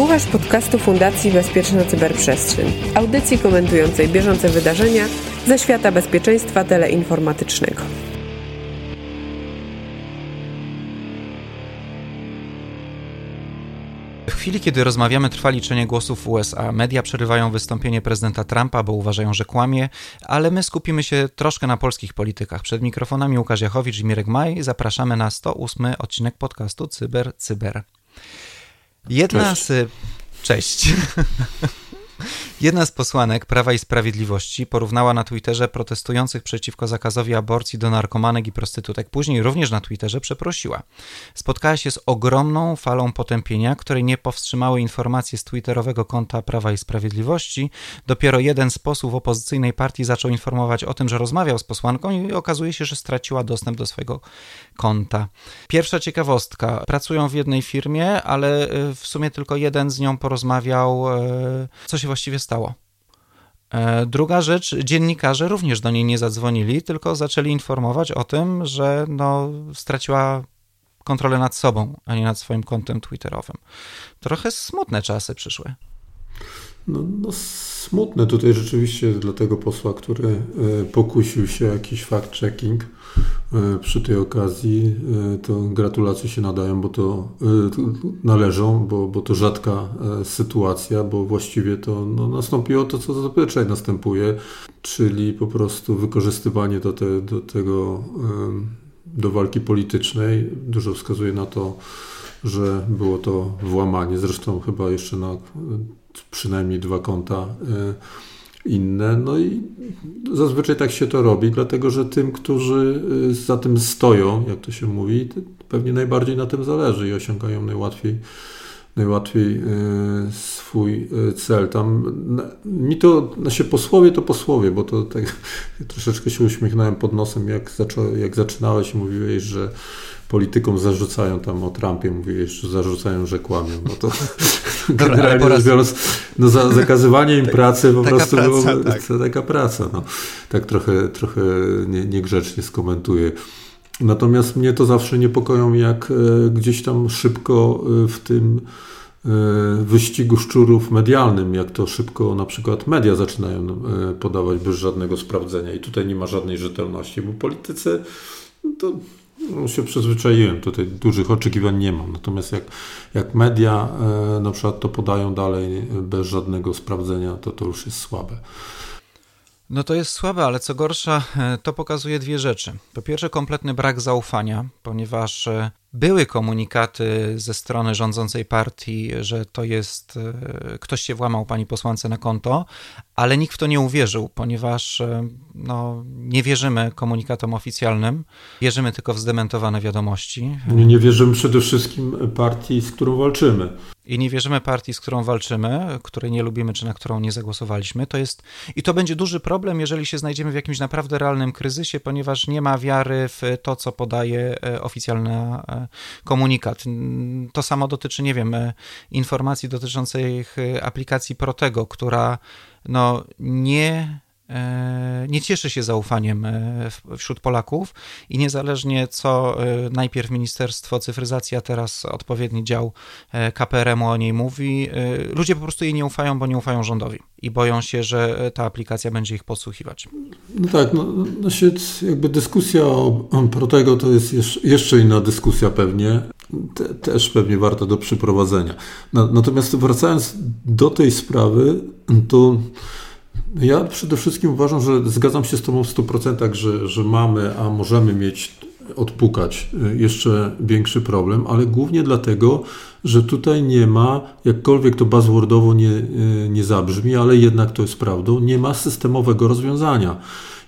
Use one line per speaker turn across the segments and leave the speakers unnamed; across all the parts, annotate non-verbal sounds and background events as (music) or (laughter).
Słuchasz podcastu Fundacji Bezpieczna Cyberprzestrzeń, audycji komentującej bieżące wydarzenia ze świata bezpieczeństwa teleinformatycznego.
W chwili, kiedy rozmawiamy, trwa liczenie głosów w USA. Media przerywają wystąpienie prezydenta Trumpa, bo uważają, że kłamie, ale my skupimy się troszkę na polskich politykach. Przed mikrofonami Łukasz Jachowicz i Mirek Maj. Zapraszamy na 108 odcinek podcastu Cyber Cyber. Jedna Cześć. z... Cześć. (laughs) Jedna z posłanek Prawa i Sprawiedliwości porównała na Twitterze protestujących przeciwko zakazowi aborcji do narkomanek i prostytutek. Później również na Twitterze przeprosiła. Spotkała się z ogromną falą potępienia, której nie powstrzymały informacje z twitterowego konta Prawa i Sprawiedliwości. Dopiero jeden z posłów opozycyjnej partii zaczął informować o tym, że rozmawiał z posłanką i okazuje się, że straciła dostęp do swojego konta. Pierwsza ciekawostka. Pracują w jednej firmie, ale y, w sumie tylko jeden z nią porozmawiał, y, co się właściwie stało. E, druga rzecz, dziennikarze również do niej nie zadzwonili, tylko zaczęli informować o tym, że no, straciła kontrolę nad sobą, a nie nad swoim kontem Twitterowym. Trochę smutne czasy przyszły.
No, no, smutne tutaj rzeczywiście dla tego posła, który e, pokusił się jakiś fact-checking e, przy tej okazji. E, to gratulacje się nadają, bo to należą, bo, bo to rzadka sytuacja, bo właściwie to no, nastąpiło to, co zazwyczaj następuje, czyli po prostu wykorzystywanie do, te, do tego, do walki politycznej. Dużo wskazuje na to, że było to włamanie, zresztą chyba jeszcze na przynajmniej dwa konta y, inne. No i zazwyczaj tak się to robi, dlatego że tym, którzy y, za tym stoją, jak to się mówi, pewnie najbardziej na tym zależy i osiągają najłatwiej najłatwiej y, swój cel. Tam mi to, się posłowie to posłowie, bo to tak (laughs) troszeczkę się uśmiechnąłem pod nosem, jak, zaczą, jak zaczynałeś mówiłeś, że politykom zarzucają tam o Trumpie, mówiłeś, że zarzucają, że kłamią. No to (laughs) generalnie rzecz biorąc, no za, zakazywanie im (laughs) tak, pracy po prostu praca, było, tak. taka praca. No. Tak trochę, trochę nie, niegrzecznie skomentuję. Natomiast mnie to zawsze niepokoją, jak e, gdzieś tam szybko e, w tym e, wyścigu szczurów medialnym, jak to szybko na przykład media zaczynają podawać bez żadnego sprawdzenia. I tutaj nie ma żadnej rzetelności, bo politycy no to no, się przyzwyczaiłem, tutaj dużych oczekiwań nie mam. Natomiast jak, jak media e, na przykład to podają dalej bez żadnego sprawdzenia, to to już jest słabe.
No to jest słabe, ale co gorsza, e, to pokazuje dwie rzeczy. Po pierwsze, kompletny brak zaufania, ponieważ e, były komunikaty ze strony rządzącej partii, że to jest e, ktoś się włamał pani posłance na konto, ale nikt w to nie uwierzył, ponieważ no, nie wierzymy komunikatom oficjalnym, wierzymy tylko w zdementowane wiadomości.
Nie, nie wierzymy przede wszystkim partii, z którą walczymy
i nie wierzymy partii, z którą walczymy, której nie lubimy, czy na którą nie zagłosowaliśmy, to jest i to będzie duży problem, jeżeli się znajdziemy w jakimś naprawdę realnym kryzysie, ponieważ nie ma wiary w to, co podaje e, oficjalny e, komunikat. To samo dotyczy, nie wiem, informacji dotyczących aplikacji Protego, która no nie nie cieszy się zaufaniem e, wśród Polaków i niezależnie co e, najpierw Ministerstwo Cyfryzacji, a teraz odpowiedni dział KPRM-u o niej mówi, ludzie po prostu jej nie ufają, bo nie ufają rządowi i boją się, że ta aplikacja będzie ich podsłuchiwać.
No tak, no, no jakby dyskusja o Protego to jest jeszcze inna dyskusja pewnie, Te, też pewnie warta do przeprowadzenia. Natomiast wracając do tej sprawy, to ja przede wszystkim uważam, że zgadzam się z Tobą w 100%, że, że mamy, a możemy mieć, odpukać y, jeszcze większy problem, ale głównie dlatego, że tutaj nie ma, jakkolwiek to buzzwordowo nie, y, nie zabrzmi, ale jednak to jest prawdą, nie ma systemowego rozwiązania.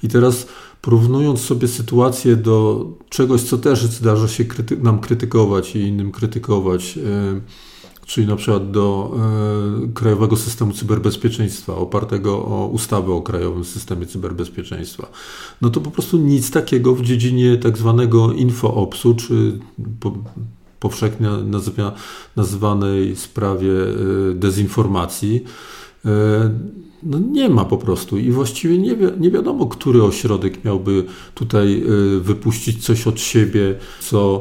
I teraz porównując sobie sytuację do czegoś, co też zdarza się kryty nam krytykować i innym krytykować, yy, czyli na przykład do e, Krajowego Systemu Cyberbezpieczeństwa, opartego o ustawę o Krajowym Systemie Cyberbezpieczeństwa, no to po prostu nic takiego w dziedzinie tak zwanego infoopsu, czy po, powszechnie nazywa, nazywanej sprawie e, dezinformacji, e, no nie ma po prostu i właściwie nie, wi nie wiadomo, który ośrodek miałby tutaj wypuścić coś od siebie, co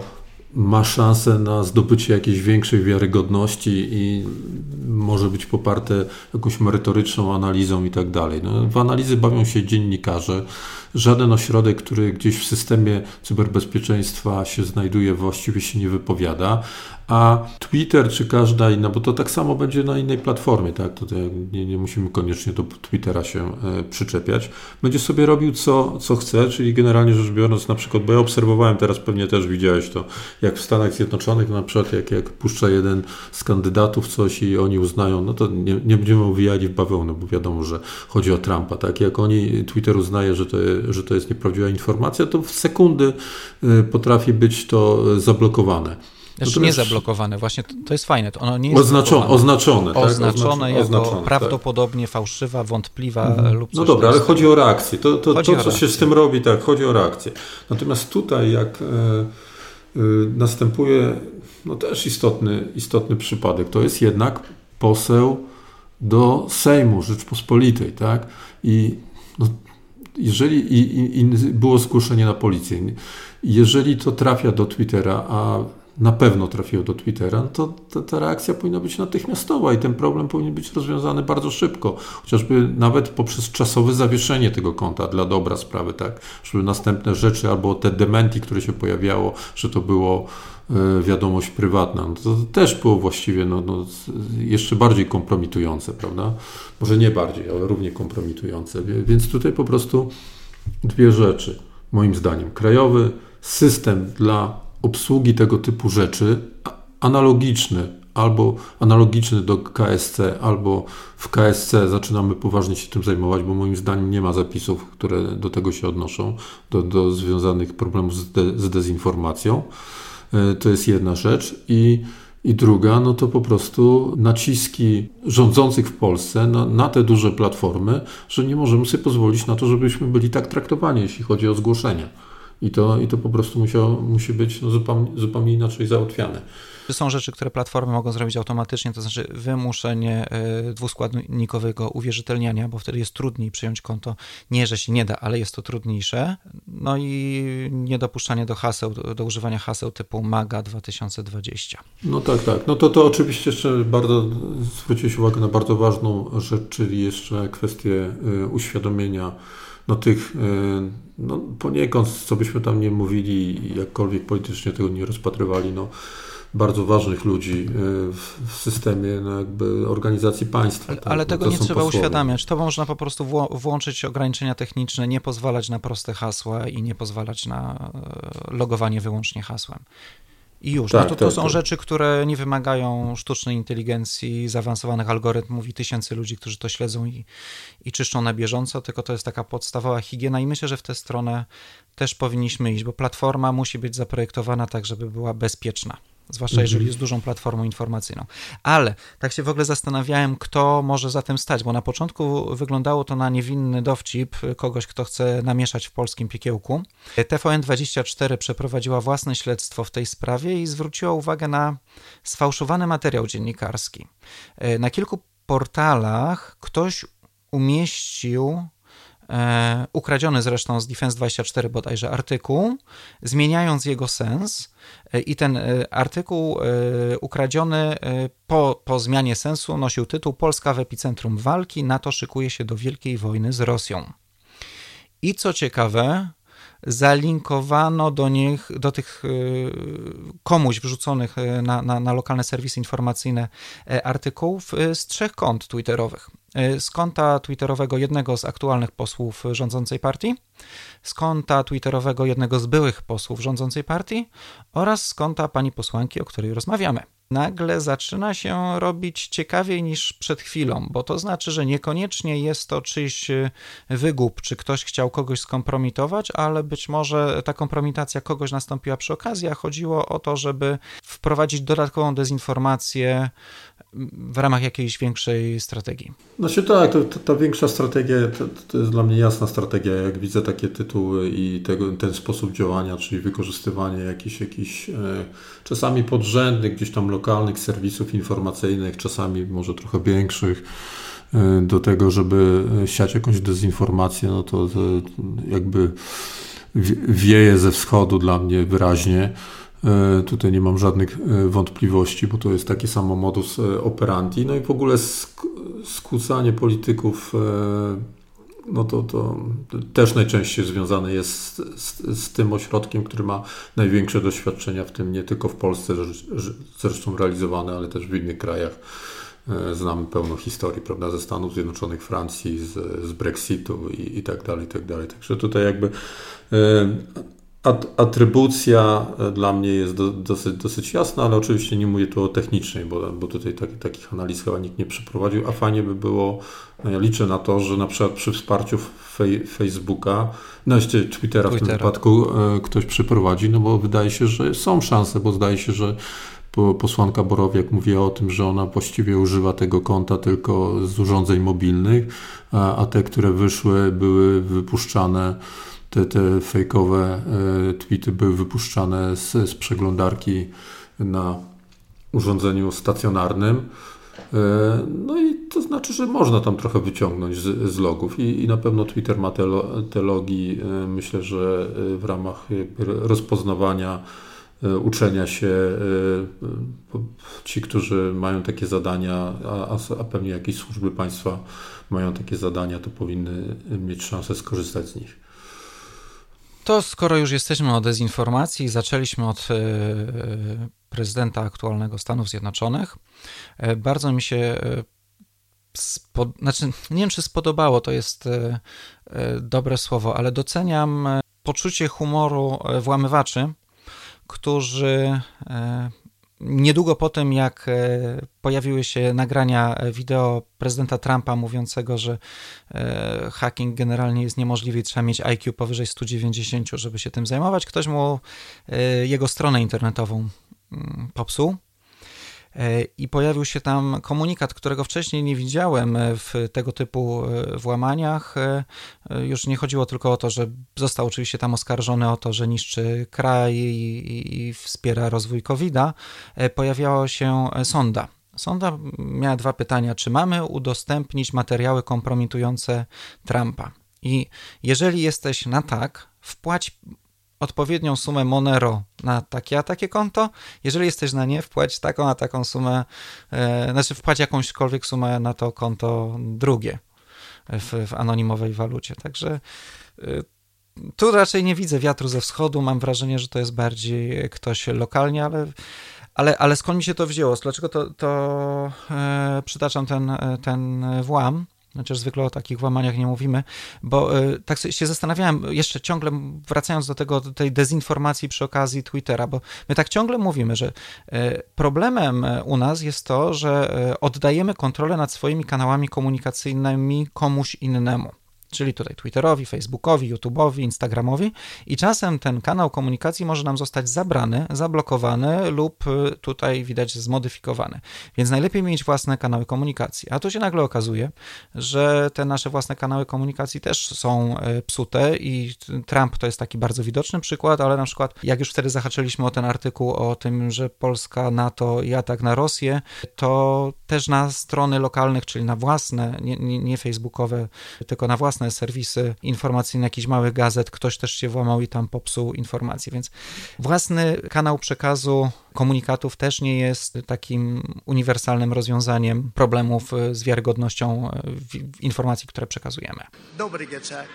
ma szansę na zdobycie jakiejś większej wiarygodności i może być poparte jakąś merytoryczną analizą i tak dalej. No, w analizy bawią się dziennikarze. Żaden ośrodek, który gdzieś w systemie cyberbezpieczeństwa się znajduje, właściwie się nie wypowiada, a Twitter czy każda inna, bo to tak samo będzie na innej platformie, tak? Tutaj nie, nie musimy koniecznie do Twittera się e, przyczepiać. Będzie sobie robił co, co chce, czyli generalnie rzecz biorąc, na przykład, bo ja obserwowałem, teraz pewnie też widziałeś to, jak w Stanach Zjednoczonych, na przykład, jak, jak puszcza jeden z kandydatów coś i oni uznają, no to nie, nie będziemy uwijali w bawełnę, bo wiadomo, że chodzi o Trumpa, tak? Jak oni, Twitter uznaje, że to, że to jest nieprawdziwa informacja, to w sekundy e, potrafi być to zablokowane.
Znaczy nie zablokowane, właśnie to, to, jest fajne. To ono nie jest
oznaczone, oznaczone,
tak? oznaczone jako oznaczone, tak. prawdopodobnie tak. fałszywa, wątpliwa mhm. lub coś
No dobra, ale chodzi o reakcję. To, to, to co reakcję. się z tym robi, tak, chodzi o reakcję. Natomiast tutaj, jak e, następuje no też istotny, istotny przypadek, to jest jednak poseł do Sejmu Rzeczpospolitej, tak? I no, jeżeli i, i, i było zgłoszenie na policję, jeżeli to trafia do Twittera, a na pewno trafiło do Twittera, no to ta, reakcja powinna być natychmiastowa i ten problem powinien być rozwiązany bardzo szybko. Chociażby nawet poprzez czasowe zawieszenie tego konta dla dobra sprawy, tak? Żeby następne rzeczy albo te dementi, które się pojawiało, że to było e, wiadomość prywatna, no to też było właściwie no, no, jeszcze bardziej kompromitujące, prawda? Może nie bardziej, ale równie kompromitujące. Więc tutaj po prostu dwie rzeczy, moim zdaniem. Krajowy system dla obsługi tego typu rzeczy analogiczny albo analogiczny do KSC, albo w KSC zaczynamy poważnie się tym zajmować, bo moim zdaniem nie ma zapisów, które do tego się odnoszą, do, do związanych problemów z, de, z dezinformacją. E, to jest jedna rzecz. I, i druga, no to po prostu naciski rządzących w Polsce na, na te duże platformy, że nie możemy sobie pozwolić na to, żebyśmy byli tak traktowani, jeśli chodzi o zgłoszenia. I to, i to po prostu musiało, musi być no, zupełnie, zupełnie inaczej załatwiane.
Są rzeczy, które platformy mogą zrobić automatycznie, to znaczy wymuszenie e, dwuskładnikowego uwierzytelniania, bo wtedy jest trudniej przyjąć konto. Nie, że się nie da, ale jest to trudniejsze. No i niedopuszczanie do haseł, do używania haseł typu MAGA 2020.
No tak, tak. No to, to oczywiście jeszcze bardzo zwróciłeś uwagę na bardzo ważną rzecz, czyli jeszcze kwestię e, uświadomienia no tych, e, no poniekąd, co byśmy tam nie mówili, jakkolwiek politycznie tego nie rozpatrywali, no bardzo ważnych ludzi e, w systemie no jakby organizacji państwa.
Ale, tak? ale tego nie trzeba posłowie. uświadamiać. To można po prostu włączyć ograniczenia techniczne, nie pozwalać na proste hasła i nie pozwalać na e, logowanie wyłącznie hasłem. I już. No tak, no to, to tak, są tak. rzeczy, które nie wymagają sztucznej inteligencji, zaawansowanych algorytmów i tysięcy ludzi, którzy to śledzą i, i czyszczą na bieżąco, tylko to jest taka podstawowa higiena i myślę, że w tę stronę też powinniśmy iść, bo platforma musi być zaprojektowana tak, żeby była bezpieczna zwłaszcza mhm. jeżeli jest dużą platformą informacyjną. Ale tak się w ogóle zastanawiałem, kto może za tym stać, bo na początku wyglądało to na niewinny dowcip kogoś, kto chce namieszać w polskim piekiełku. TVN24 przeprowadziła własne śledztwo w tej sprawie i zwróciła uwagę na sfałszowany materiał dziennikarski. Na kilku portalach ktoś umieścił e, ukradziony zresztą z Defense24 bodajże artykuł, zmieniając jego sens e, i ten e, artykuł e, ukradziony e, po, po zmianie sensu nosił tytuł Polska w epicentrum walki, NATO szykuje się do wielkiej wojny z Rosją. I co ciekawe, zalinkowano do nich, do tych y, komuś wrzuconych y, na, na, na lokalne serwisy informacyjne e, artykułów y, z trzech kont twitterowych. Z konta twitterowego jednego z aktualnych posłów rządzącej partii, z konta twitterowego jednego z byłych posłów rządzącej partii oraz z konta pani posłanki, o której rozmawiamy nagle zaczyna się robić ciekawiej niż przed chwilą, bo to znaczy, że niekoniecznie jest to czyjś e, wygub, czy ktoś chciał kogoś skompromitować, ale być może ta kompromitacja kogoś nastąpiła przy okazji, a chodziło o to, żeby wprowadzić dodatkową dezinformację w ramach jakiejś większej strategii.
Znaczy tak, to, to, ta większa strategia to, to, jest dla mnie jasna strategia. Jak widzę takie tytuły i tego, ten sposób działania, czyli wykorzystywanie jakichś, jakichś e, czasami podrzędnych, gdzieś tam lokalnych serwisów informacyjnych, czasami może trochę większych, e, do tego, żeby siać jakąś dezinformację, no to, to jakby wieje ze wschodu dla mnie wyraźnie. Tutaj nie mam żadnych wątpliwości, bo to jest taki samo modus operandi. No i w ogóle skłócanie polityków no to, to też najczęściej związane jest z, z, tym ośrodkiem, który ma największe doświadczenia w tym, nie tylko w Polsce zresztą realizowane, ale też w innych krajach. E, znamy pełno historii, prawda, ze Stanów Zjednoczonych, Francji, z, z Brexitu i, i tak dalej, i tak dalej. Także tutaj jakby e, atrybucja e, dla mnie jest do, dosyć, dosyć jasna, ale oczywiście nie mówię tu o technicznej, bo, bo tutaj tak, takich analiz chyba nikt nie przeprowadził, a fajnie by było, no ja liczę na to, że na przykład przy wsparciu fej, Facebooka, no jeszcze Twittera, Twittera w tym wypadku e, ktoś przeprowadzi, no bo wydaje się, że są szanse, bo zdaje się, że posłanka Borowiak mówiła o tym, że ona właściwie używa tego konta tylko z urządzeń mobilnych, a, a te, które wyszły, były wypuszczane te, te fejkowe e, tweety były wypuszczane z, z przeglądarki na urządzeniu stacjonarnym. E, no i to znaczy, że można tam trochę wyciągnąć z, z logów I, i na pewno Twitter ma te, te logi, e, myślę, że w ramach rozpoznawania, uczenia się, ci, którzy mają takie zadania, a, a pewnie jakieś służby państwa mają takie zadania, to powinny mieć szansę skorzystać z nich.
To skoro już jesteśmy o dezinformacji, zaczęliśmy od e, prezydenta aktualnego Stanów Zjednoczonych. E, bardzo mi się e, znaczy, nie wiem, czy spodobało, to jest dobre słowo, ale doceniam poczucie humoru włamywaczy, którzy Niedługo po tym, jak e, pojawiły się nagrania wideo prezydenta Trumpa mówiącego, że e, hacking generalnie jest niemożliwy i trzeba mieć IQ powyżej 190, żeby się tym zajmować, ktoś mu e, jego stronę internetową mm, popsuł. E, i pojawił się tam komunikat, którego wcześniej nie widziałem w tego typu e, włamaniach. E, już nie chodziło tylko o to, że został oczywiście tam oskarżony o to, że niszczy kraj i, i wspiera rozwój COVID-a. Pojawiała się sonda. Sonda miała dwa pytania: czy mamy udostępnić materiały kompromitujące Trumpa? I jeżeli jesteś na tak, wpłać odpowiednią sumę Monero na takie a takie konto. Jeżeli jesteś na nie, wpłać taką a taką sumę, e, znaczy wpłać jakąśkolwiek sumę na to konto drugie w, w anonimowej walucie. Także e, tu raczej nie widzę wiatru ze wschodu. Mam wrażenie, że to jest bardziej ktoś lokalnie, ale ale, ale skąd mi się to wzięło? Dlaczego to, to e, przytaczam ten, ten włam? Chociaż zwykle o takich włamaniach nie mówimy, bo y, tak się zastanawiałem, jeszcze ciągle wracając do tego, do tej dezinformacji przy okazji Twittera, bo my tak ciągle mówimy, że y, problemem u nas jest to, że oddajemy kontrolę nad swoimi kanałami komunikacyjnymi komuś innemu czyli tutaj Twitterowi, Facebookowi, YouTube'owi, Instagramowi i czasem ten kanał komunikacji może nam zostać zabrany, zablokowany lub y, tutaj widać zmodyfikowany. Więc najlepiej mieć własne kanały komunikacji. A tu się nagle okazuje, że te nasze własne kanały komunikacji też są y, psute i Trump to jest taki bardzo widoczny przykład, ale na przykład jak już wtedy zahaczyliśmy o ten artykuł o tym, że Polska, NATO i atak na Rosję, to też na strony lokalnych, czyli na własne, nie, nie, nie facebookowe, tylko na własne własne serwisy informacyjne jakichś małych gazet, ktoś też się włamał i tam popsuł informacje, więc własny kanał przekazu komunikatów też nie jest takim uniwersalnym rozwiązaniem problemów z wiarygodnością e, informacji, które przekazujemy. Nobody gets hacked.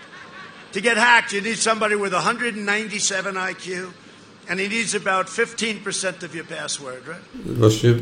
To get hacked, you need somebody with 197 IQ. And he needs about 15% of your password, right?
Właśnie, e,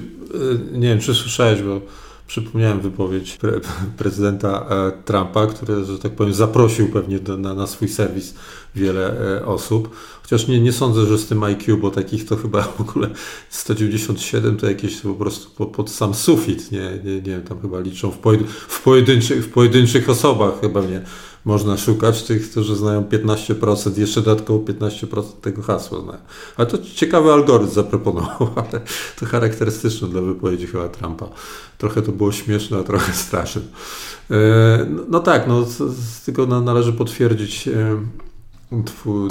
nie wiem, czy słyszałeś, bo Przypomniałem wypowiedź pre prezydenta e, Trumpa, który, że tak powiem, zaprosił pewnie do, na, na, swój serwis wiele e, osób. Chociaż nie, nie sądzę, że z tym IQ, bo takich to chyba w ogóle 197 to jakieś po prostu pod, pod sam sufit. Nie, nie, nie tam chyba liczą w, pojedyn w, pojedynczych, w pojedynczych osobach chyba nie można szukać tych, którzy znają 15%, jeszcze dodatkowo 15% tego hasła znają. Ale to ciekawy algorytm zaproponował, (laughs) ale to charakterystyczne dla wypowiedzi chyba Trumpa. Trochę to było śmieszne, a trochę (laughs) straszne. E, no, no tak, no, tylko należy potwierdzić e, twój,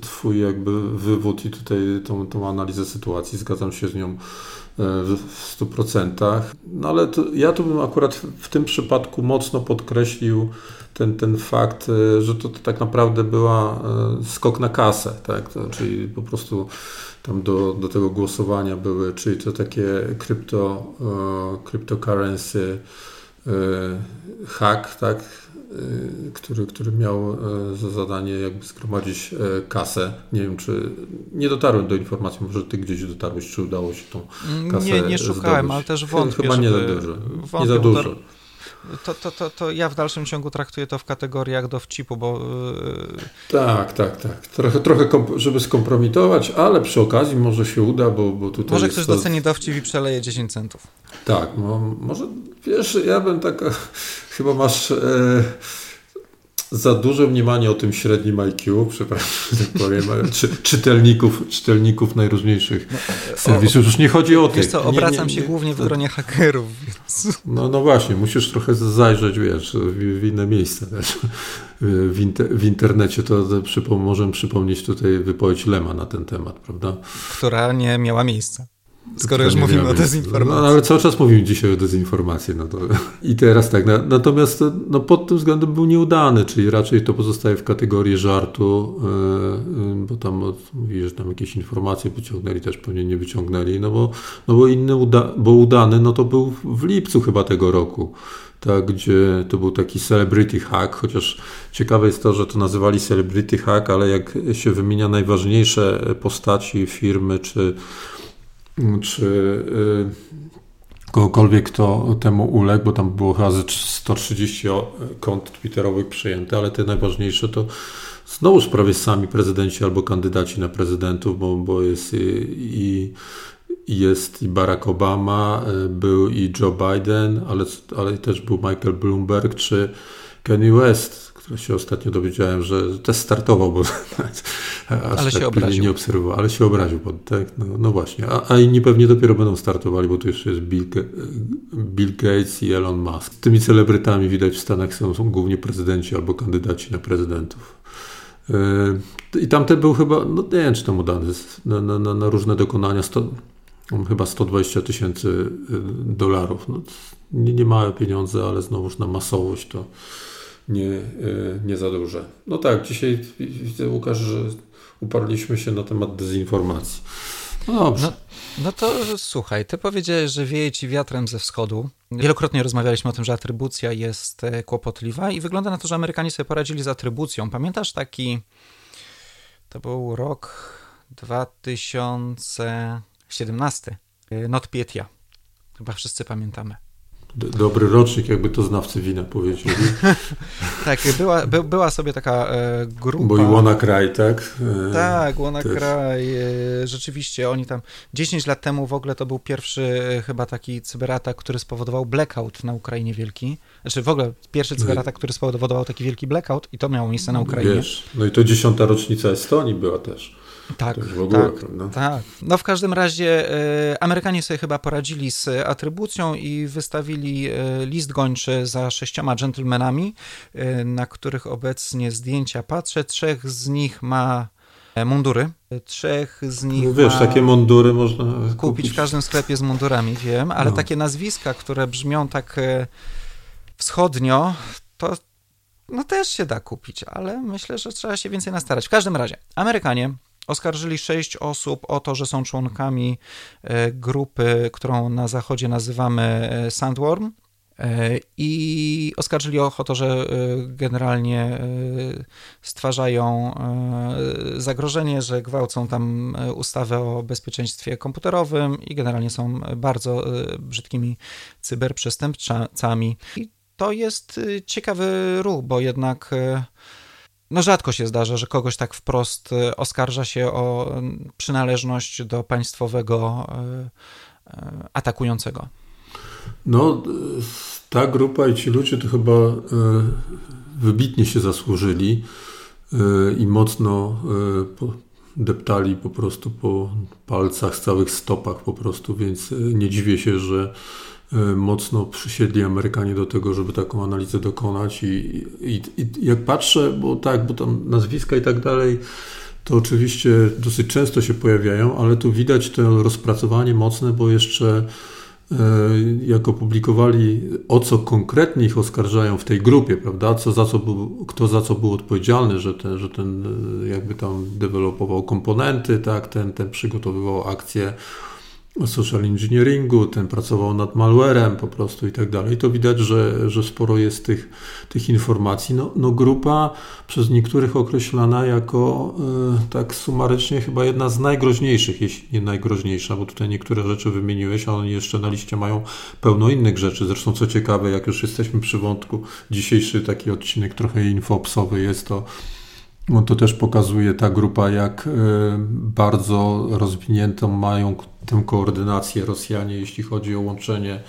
twój jakby wywód i tutaj tą, tą analizę sytuacji, zgadzam się z nią w 100%. No ale to, ja tu bym akurat w tym przypadku mocno podkreślił ten, ten fakt, e, że to, to tak naprawdę była e, skok na kasę, tak? To, czyli po prostu tam do, do tego głosowania były, czyli to takie krypto, e, cryptocurrency hack, tak? który, który miał za zadanie jakby zgromadzić kasę. Nie wiem, czy nie dotarłem do informacji, może ty gdzieś dotarłeś, czy udało się tą kasę
Nie, nie szukałem,
zdobyć.
ale też wątpię,
Chyba nie za dużo.
Wątpię,
nie za dużo
to, to, to, to ja w dalszym ciągu traktuję to w kategoriach dowcipu, bo...
Yy... Tak, tak, tak. Trochę, trochę żeby skompromitować, ale przy okazji może się uda, bo, bo tutaj...
Może ktoś to... doceni dowcip i przeleje 10 centów.
Tak, no, może, wiesz, ja bym tak... (laughs) Chyba masz... E, za duże mniemanie o tym średnim IQ, przepraszam, tak powiem, czy, czytelników, czytelników najróżniejszych no, serwisów. Już nie chodzi o
tych. co, obracam nie, nie, się głównie w gronie hakerów. Więc...
No, no właśnie, musisz trochę zajrzeć, wiesz, w, w inne miejsca. W, inter, w, internecie to, to przypom możemy przypomnieć tutaj wypowiedź Lema na ten temat, prawda?
Która nie miała miejsca. Skoro już mówimy o dezinformacji.
No, ale cały czas mówimy dzisiaj o dezinformacji. No to, (laughs) I teraz tak, natomiast no, pod tym względem był nieudany, czyli raczej to pozostaje w kategorii żartu, yy, bo tam mówi, że tam jakieś informacje wyciągnęli, też pewnie nie wyciągnęli, no bo, no bo inny, uda, bo udany, no to był w lipcu chyba tego roku. Tak, gdzie to był taki celebrity hack, chociaż ciekawe jest to, że to nazywali celebrity hack, ale jak się wymienia najważniejsze postaci firmy czy czy y, kogokolwiek, kto temu uległ, bo tam było chyba 130 kont twitterowych przyjęte, ale te najważniejsze to znowuż prawie sami prezydenci albo kandydaci na prezydentów, bo, bo jest i, i jest i Barack Obama, y, był i Joe Biden, ale, ale też był Michael Bloomberg czy Kanye West, który się ostatnio dowiedziałem, że też startował, bo
aż tak się obraził.
nie obserwował, ale się obraził. Bo, tak, no, no, właśnie, a, a inni pewnie dopiero będą startowali, bo tu jeszcze jest Bill, Bill Gates i Elon Musk. Tymi celebrytami widać w Stanach są, są głównie prezydenci albo kandydaci na prezydentów. Yy, I tamten był chyba, no nie wiem, czy tam udany, na, na, na, na różne dokonania, sto, chyba 120 tysięcy yy, dolarów. No, nie, nie małe pieniądze, ale znowuż na masowość to nie, e, nie za duże. No tak, dzisiaj widzę, Łukasz, że uparliśmy się na temat dezinformacji. No dobrze.
No, no to słuchaj, ty powiedziałeś, że wieje ci wiatrem ze wschodu. Wielokrotnie rozmawialiśmy o tym, że atrybucja jest e, kłopotliwa i wygląda na to, że Amerykanie sobie poradzili z atrybucją. Pamiętasz taki, to był rok 2017, e, NotPetya. Chyba wszyscy pamiętamy.
Dobry rocznik, jakby to znawcy wina powiedzieli. (laughs)
tak, była, by, była sobie taka e, grupa.
Bo i WannaCry, tak?
E, tak, WannaCry. E, rzeczywiście, oni tam 10 lat temu w ogóle to był pierwszy e, chyba taki cyberatak, który spowodował blackout na Ukrainie wielki. Znaczy w ogóle pierwszy no cyberatak, który spowodował taki wielki blackout i to miało miejsce na Ukrainie. Wiesz,
no i to dziesiąta rocznica Estonii była też.
Tak, ogóle, tak, tak. No w każdym razie e, Amerykanie sobie chyba poradzili z atrybucją i wystawili e, list gończy za sześcioma dżentelmenami, e, na których obecnie zdjęcia patrzę. Trzech z nich ma mundury. Trzech z nich. No
wiesz, takie mundury można
kupić. kupić. w każdym sklepie z mundurami, wiem, ale no. takie nazwiska, które brzmią tak wschodnio, to no też się da kupić, ale myślę, że trzeba się więcej nastarać. W każdym razie, Amerykanie Oskarżyli sześć osób o to, że są członkami e, grupy, którą na zachodzie nazywamy e, Sandworm. E, I oskarżyli o to, że generalnie stwarzają zagrożenie, że gwałcą tam ustawę o bezpieczeństwie komputerowym i generalnie są bardzo brzydkimi cyberprzestępcami. I to jest ciekawy ruch, bo jednak no rzadko się zdarza, że kogoś tak wprost y, oskarża się o przynależność do państwowego y, y, atakującego.
No, ta grupa i ci ludzie to chyba wybitnie się zasłużyli i mocno deptali po prostu po palcach, całych stopach po prostu, więc nie dziwię się, że mocno przysiedli Amerykanie do tego, żeby taką analizę dokonać i, i, i jak patrzę, bo tak, bo tam nazwiska i tak dalej, to oczywiście dosyć często się pojawiają, ale tu widać to rozpracowanie mocne, bo jeszcze e, jak opublikowali, o co konkretnie ich oskarżają w tej grupie, prawda, co za co był, kto za co był odpowiedzialny, że ten, że ten e, jakby tam dewelopował komponenty, tak, ten, ten przygotowywał akcje social engineeringu, ten pracował nad malwarem po prostu i tak dalej. To widać, że, że sporo jest tych, tych informacji. No, no grupa przez niektórych określana jako y, tak sumarycznie chyba jedna z najgroźniejszych, jeśli nie najgroźniejsza, bo tutaj niektóre rzeczy wymieniłeś, a oni jeszcze na liście mają pełno innych rzeczy. Zresztą co ciekawe, jak już jesteśmy przy wątku, dzisiejszy taki odcinek trochę infopsowy jest to no to też pokazuje ta grupa, jak e, bardzo rozwiniętą mają tę koordynację Rosjanie, jeśli chodzi o łączenie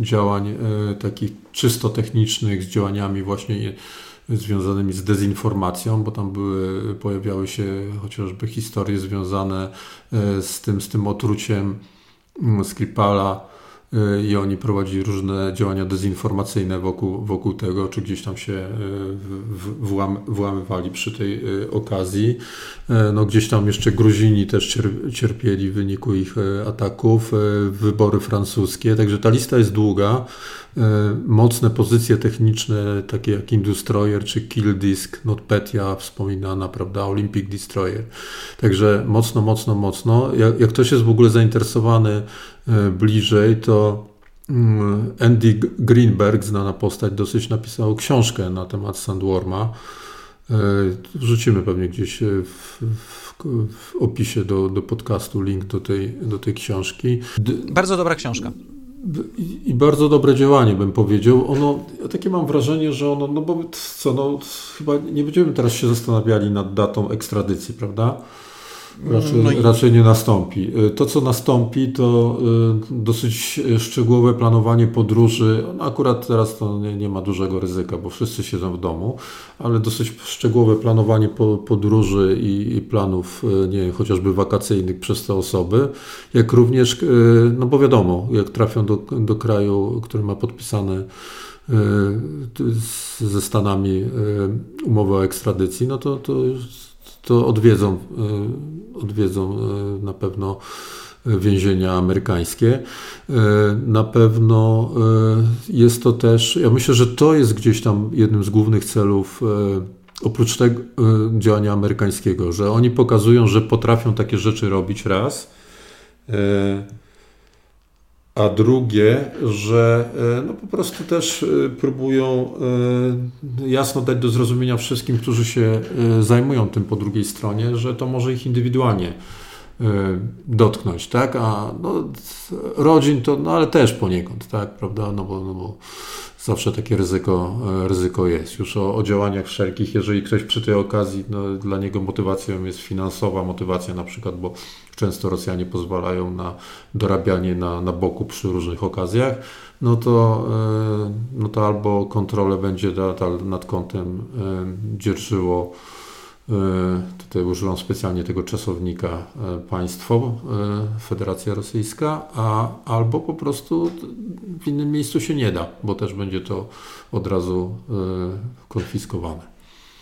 działań e, takich czysto technicznych z działaniami właśnie związanymi z dezinformacją, bo tam były, pojawiały się chociażby historie związane e, z tym, z tym otruciem mm, Skripala, i oni prowadzili różne działania dezinformacyjne wokół, wokół tego, czy gdzieś tam się e, włam, włamywali przy tej e, okazji. E, no, gdzieś tam jeszcze Gruzini też cierpieli w wyniku ich ataków, wybory francuskie, także ta lista jest długa. Mocne pozycje techniczne, takie jak Industroyer czy Kill Disk, NotPetya wspominana, prawda, Olympic Destroyer. Także mocno, mocno, mocno. Jak, jak ktoś jest w ogóle zainteresowany bliżej, to mm, Andy Greenberg, znana postać, dosyć napisał książkę na temat Sandworma. E, wrzucimy pewnie gdzieś w, w, w opisie do, do podcastu link do tej, do tej książki.
Bardzo dobra książka.
I, I, bardzo dobre działanie, bym powiedział. Ono, ja takie mam wrażenie, że ono, no bo co, no chyba nie będziemy teraz się zastanawiali nad datą ekstradycji, prawda? Raczej, no i... raczej, nie nastąpi. Y, to, co nastąpi, to y, dosyć szczegółowe planowanie podróży. No akurat teraz to nie, nie, ma dużego ryzyka, bo wszyscy siedzą w domu, ale dosyć szczegółowe planowanie podróży i, i planów, y, nie wiem, chociażby wakacyjnych przez te osoby, jak również, no bo wiadomo, jak trafią do, do kraju, który ma podpisane ze Stanami umowę o ekstradycji, no to, to to odwiedzą, e, odwiedzą e, na pewno więzienia amerykańskie. E, na pewno jest to też, ja myślę, że to jest gdzieś tam jednym z głównych celów oprócz tego działania amerykańskiego, że oni pokazują, że potrafią takie rzeczy robić raz a drugie, że e, no po prostu też e, próbują e, jasno dać do zrozumienia wszystkim, którzy się zajmują tym po drugiej stronie, że to może ich indywidualnie dotknąć, tak? A no, rodzin to, no ale też poniekąd, tak, prawda? No bo, no bo zawsze takie ryzyko, ryzyko jest. Już o, o działaniach wszelkich, jeżeli ktoś przy tej okazji, no, dla niego motywacją jest finansowa motywacja na przykład, bo często Rosjanie pozwalają na dorabianie na, na boku przy różnych okazjach, no to, e, no to albo kontrolę będzie nad kątem e, dzierżyło e, tutaj używam specjalnie tego czasownika państwo, Federacja Rosyjska, a albo po prostu w innym miejscu się nie da, bo też będzie to od razu konfiskowane.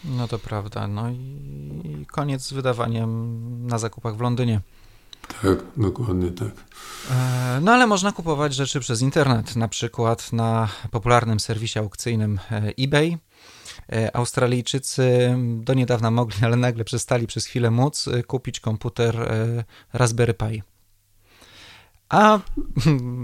No to prawda. No i koniec z wydawaniem na zakupach w Londynie.
Tak, dokładnie tak.
E, no ale można kupować rzeczy przez internet, na przykład na popularnym serwisie aukcyjnym e, eBay. E, Australijczycy do niedawna mogli, ale nagle przestali przez chwilę móc kupić komputer Raspberry Pi.
A,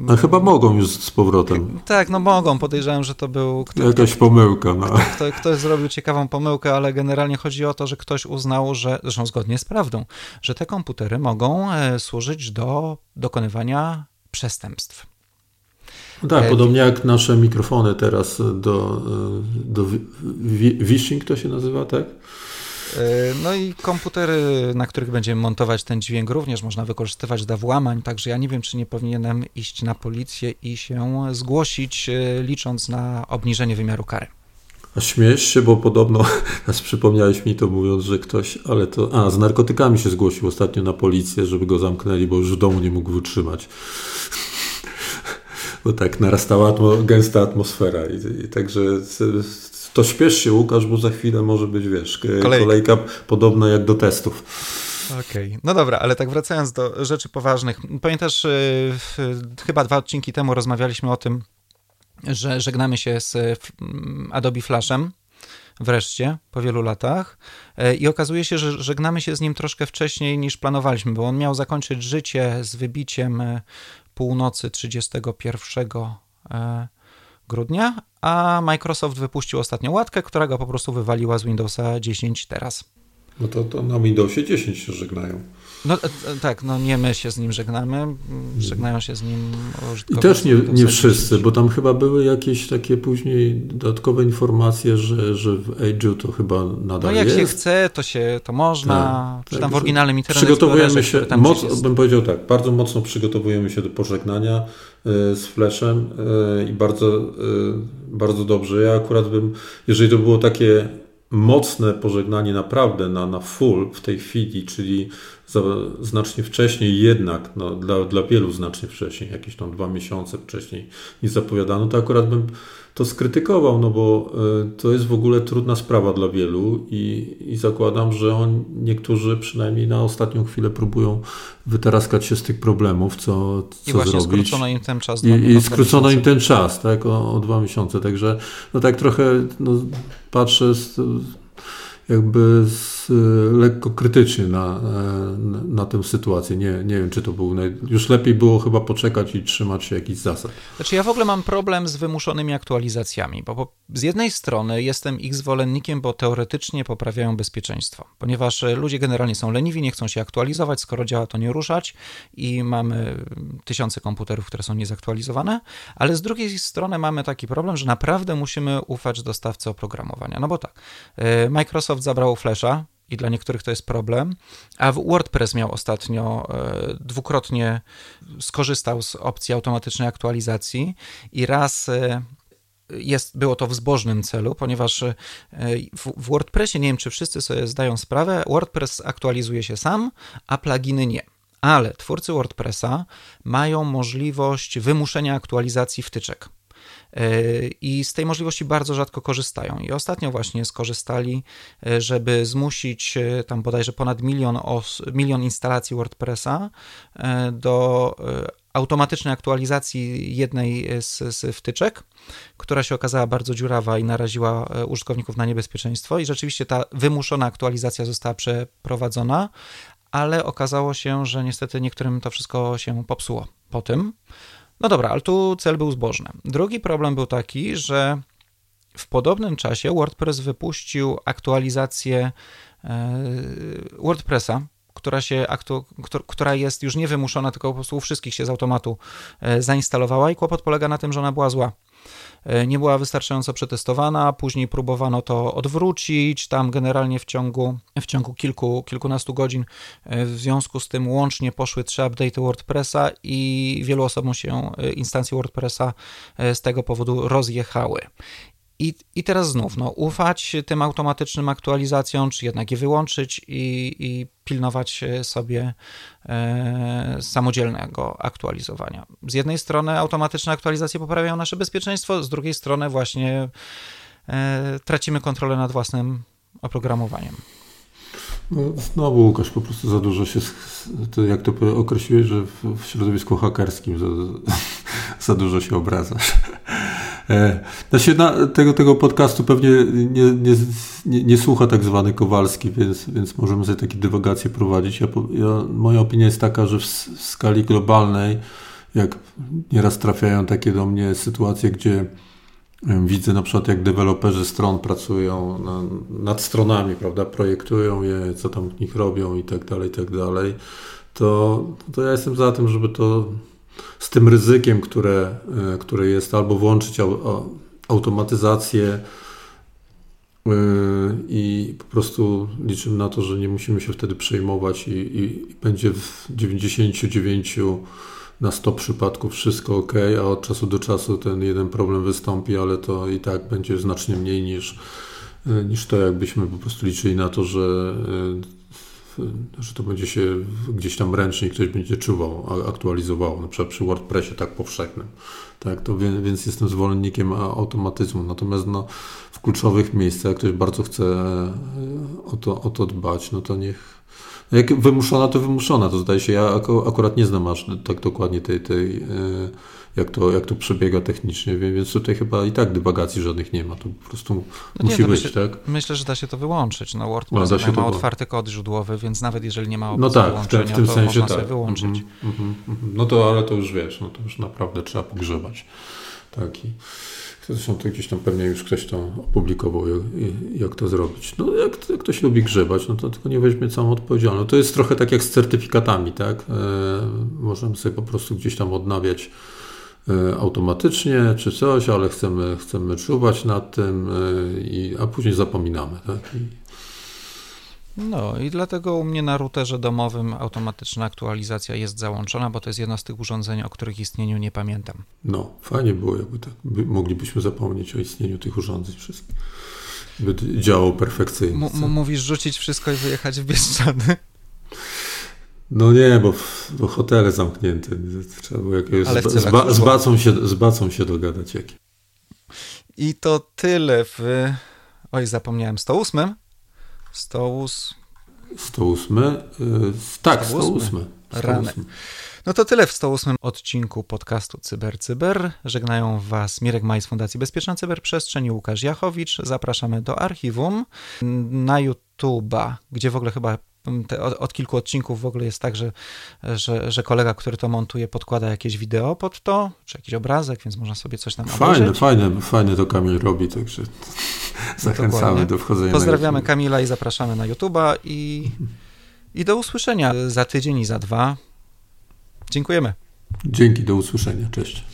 A chyba mogą już z powrotem.
Tak, no mogą. Podejrzewam, że to był.
Kto, Jakaś pomyłka. No.
Kto, ktoś zrobił ciekawą pomyłkę, ale generalnie chodzi o to, że ktoś uznał, że, zresztą zgodnie z prawdą, że te komputery mogą e, służyć do dokonywania przestępstw.
No tak, e, podobnie jak nasze mikrofony teraz do, e, do phishing to się nazywa, tak?
E, no i komputery, na których będziemy montować ten dźwięk, również można wykorzystywać do włamań, także ja nie wiem, czy nie powinienem iść na policję i się zgłosić, licząc na obniżenie wymiaru kary.
A śmiesz się, bo podobno, (laughs) teraz przypomniałeś mi to mówiąc, że ktoś, ale to, a z narkotykami się zgłosił ostatnio na policję, żeby go zamknęli, bo już w domu nie mógł wytrzymać. Bo tak narastała atmo, gęsta atmosfera i, i także to śpiesz się Łukasz, bo za chwilę może być, wiesz, kolejka, kolejka podobna jak do testów.
Okej, okay. no dobra, ale tak wracając do rzeczy poważnych. Pamiętasz, yy, chyba dwa odcinki temu rozmawialiśmy o tym, że żegnamy się z Adobe Flashem wreszcie, po wielu latach. E, I okazuje się, że żegnamy się z nim troszkę wcześniej niż planowaliśmy, bo on miał zakończyć życie z wybiciem e, północy 31 e, grudnia, a Microsoft wypuścił ostatnią łatkę, która go po prostu wywaliła z Windowsa 10 teraz.
No to, to na Windowsie 10 się żegnają.
No tak, no nie my się z nim żegnamy, żegnają się z nim
I też nie, nie wszyscy, bo tam chyba były jakieś takie później dodatkowe informacje, że, że w Age'u to chyba nadal
No jak
jest.
się chce, to się to można, tak, czy tam tak, w oryginalnym Internet
Przygotowujemy się, moc, bym powiedział tak, bardzo mocno przygotowujemy się do pożegnania e, z Flashem e, i bardzo, e, bardzo dobrze. Ja akurat bym, jeżeli to było takie mocne pożegnanie naprawdę na, na full w tej chwili, czyli znacznie wcześniej jednak, no, dla, dla wielu znacznie wcześniej, jakieś tam dwa miesiące wcześniej niż zapowiadano, to akurat bym to skrytykował, no bo y, to jest w ogóle trudna sprawa dla wielu i, i zakładam, że on, niektórzy przynajmniej na ostatnią chwilę próbują wytaraskać się z tych problemów, co, co
I właśnie
zrobić.
skrócono im ten czas.
I, i skrócono miesiące. im ten czas, tak, o, o, dwa miesiące, także no tak trochę no, patrzę z, jakby z, lekko krytycznie na, na, na, tę sytuację. Nie, nie wiem, czy to był. Już lepiej było chyba poczekać i trzymać się jakichś zasad.
Znaczy, ja w ogóle mam problem z wymuszonymi aktualizacjami, bo, z jednej strony jestem ich zwolennikiem, bo teoretycznie poprawiają bezpieczeństwo, ponieważ ludzie generalnie są leniwi, nie chcą się aktualizować, skoro działa, to nie ruszać i mamy tysiące komputerów, które są niezaktualizowane, ale z drugiej strony mamy taki problem, że naprawdę musimy ufać dostawcy oprogramowania. No bo tak, y, Microsoft Microsoft zabrał Flasha i dla niektórych to jest problem, a WordPress miał ostatnio e, dwukrotnie skorzystał z opcji automatycznej aktualizacji i raz e, jest, było to w zbożnym celu, ponieważ e, w, w WordPressie, nie wiem czy wszyscy sobie zdają sprawę, WordPress aktualizuje się sam, a pluginy nie. Ale twórcy WordPressa mają możliwość wymuszenia aktualizacji wtyczek. E, i z tej możliwości bardzo rzadko korzystają. I ostatnio właśnie skorzystali, e, żeby zmusić e, tam bodajże ponad milion, os, milion instalacji WordPressa do automatycznej aktualizacji jednej z, z, wtyczek, która się okazała bardzo dziurawa i naraziła użytkowników na niebezpieczeństwo. I rzeczywiście ta wymuszona aktualizacja została przeprowadzona, ale okazało się, że niestety niektórym to wszystko się popsuło po tym. No dobra, ale tu cel był zbożny. Drugi problem był taki, że w podobnym czasie WordPress wypuścił aktualizację e, WordPressa, która, się, która jest już nie wymuszona, tylko po prostu u wszystkich się z automatu e, zainstalowała i kłopot polega na tym, że ona była zła. E, nie była wystarczająco przetestowana, później próbowano to odwrócić, tam generalnie w ciągu, w ciągu kilku, kilkunastu godzin e, w związku z tym łącznie poszły trzy update WordPressa i wielu osobom się e, instancje WordPressa z tego powodu rozjechały. I, I teraz znów, no, ufać tym automatycznym aktualizacjom, czy jednak je wyłączyć i, i pilnować sobie e, samodzielnego aktualizowania. Z jednej strony automatyczne aktualizacje poprawiają nasze bezpieczeństwo, z drugiej strony właśnie e, tracimy kontrolę nad własnym oprogramowaniem.
No, znowu Łukasz, po prostu za dużo się, to jak to określiłeś, że w, w środowisku hakerskim za, (laughs) za dużo się obracasz. Znaczy na tego, tego podcastu pewnie nie, nie, nie, nie, słucha tak zwany Kowalski, więc, więc możemy sobie takie dywagacje prowadzić. Ja, ja, moja opinia jest taka, że w, w skali globalnej, jak nieraz trafiają takie do mnie sytuacje, gdzie Widzę na przykład, jak deweloperzy stron pracują na, nad stronami, prawda, projektują je, co tam w nich robią i tak dalej, i tak dalej. To, to ja jestem za tym, żeby to z tym ryzykiem, które, e, które jest, albo włączyć automatyzację e, i po prostu liczymy na to, że nie musimy się wtedy przejmować i, i będzie w 99 na 100 przypadków wszystko ok, a od czasu do czasu ten jeden problem wystąpi, ale to i tak będzie znacznie mniej niż, e, niż to, jakbyśmy po prostu liczyli na to, że że to będzie się gdzieś tam ręcznie ktoś będzie czuwał, aktualizował, na przykład przy WordPressie tak powszechnym. Tak, to więc jestem zwolennikiem automatyzmu. Natomiast no, w kluczowych miejscach, jak ktoś bardzo chce e, o to, o to dbać, no to niech. No jak wymuszona, to wymuszona. To zdaje się, ja akurat nie znam aż tak dokładnie tej, tej e, jak to, jak to przebiega technicznie, więc tutaj chyba i tak dywagacji żadnych nie ma, to po prostu no musi nie, no być,
myślę,
tak?
Myślę, że da się to wyłączyć. No WordPress no, ma otwarty kod źródłowy, więc nawet jeżeli nie ma opcji
no tak,
wyłączenia,
w tym
to
sensie
można
tak.
sobie wyłączyć. Mm
-hmm, mm -hmm. No to, ale to już wiesz, no to już naprawdę trzeba pogrzebać. Tak i Zresztą to gdzieś tam pewnie już ktoś to opublikował, jak, jak to zrobić. No jak, jak, ktoś lubi grzebać, no to tylko nie weźmie całą odpowiedzialność. To jest trochę tak jak z certyfikatami, tak? E, możemy sobie po prostu gdzieś tam odnawiać E, automatycznie czy coś, ale chcemy, chcemy czuwać nad tym, e, i, a później zapominamy. Tak? I...
No i dlatego u mnie na routerze domowym automatyczna aktualizacja jest załączona, bo to jest jedno z tych urządzeń, o których istnieniu nie pamiętam.
No, fajnie było, jakby tak, by, moglibyśmy zapomnieć o istnieniu tych urządzeń wszystkich. By działał perfekcyjnie.
M- mówisz rzucić wszystko i wyjechać w Bieszczady?
No nie, bo, bo hotele zamknięte. Trzeba było jakiegoś z, bacą się, z bacą się dogadać. Jakie.
I to tyle w... Oj, zapomniałem. 108? 108...
108? Yy, tak, 108. 108.
Rany. No to tyle w 108 odcinku podcastu CyberCyber. Cyber. Żegnają Was Mirek Maj z Fundacji Bezpieczna Cyberprzestrzeń i Łukasz Jachowicz. Zapraszamy do archiwum na YouTube'a, gdzie w ogóle chyba te, od, od, kilku odcinków w ogóle jest tak, że, że, że, kolega, który to montuje, podkłada jakieś wideo pod to, czy jakiś obrazek, więc można sobie coś tam
fajne, obejrzeć. Fajne, fajne to Kamil robi, także (laughs) zachęcamy Dokładnie. do wchodzenia
Pozdrawiamy Kamila i zapraszamy na YouTube'a i, i do usłyszenia za tydzień i za dwa. Dziękujemy.
Dzięki, do usłyszenia. Cześć.